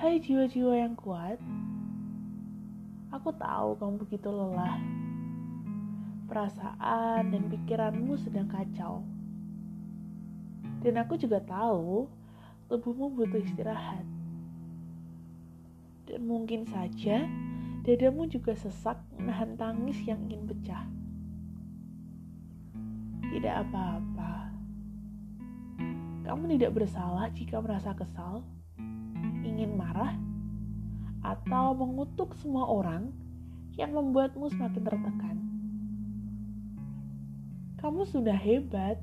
Hai jiwa-jiwa yang kuat, aku tahu kamu begitu lelah. Perasaan dan pikiranmu sedang kacau. Dan aku juga tahu tubuhmu butuh istirahat. Dan mungkin saja dadamu juga sesak menahan tangis yang ingin pecah. Tidak apa-apa. Kamu tidak bersalah jika merasa kesal ingin marah, atau mengutuk semua orang yang membuatmu semakin tertekan. Kamu sudah hebat.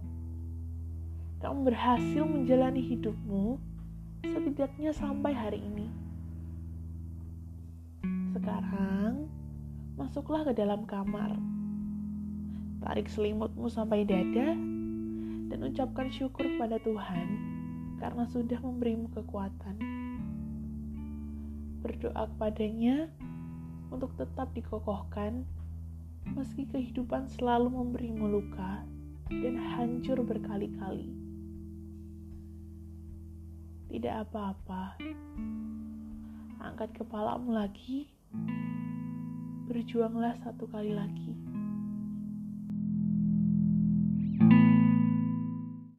Kamu berhasil menjalani hidupmu setidaknya sampai hari ini. Sekarang, masuklah ke dalam kamar. Tarik selimutmu sampai dada dan ucapkan syukur kepada Tuhan karena sudah memberimu kekuatan berdoa kepadanya untuk tetap dikokohkan meski kehidupan selalu memberimu luka dan hancur berkali-kali. Tidak apa-apa. Angkat kepalamu lagi. Berjuanglah satu kali lagi.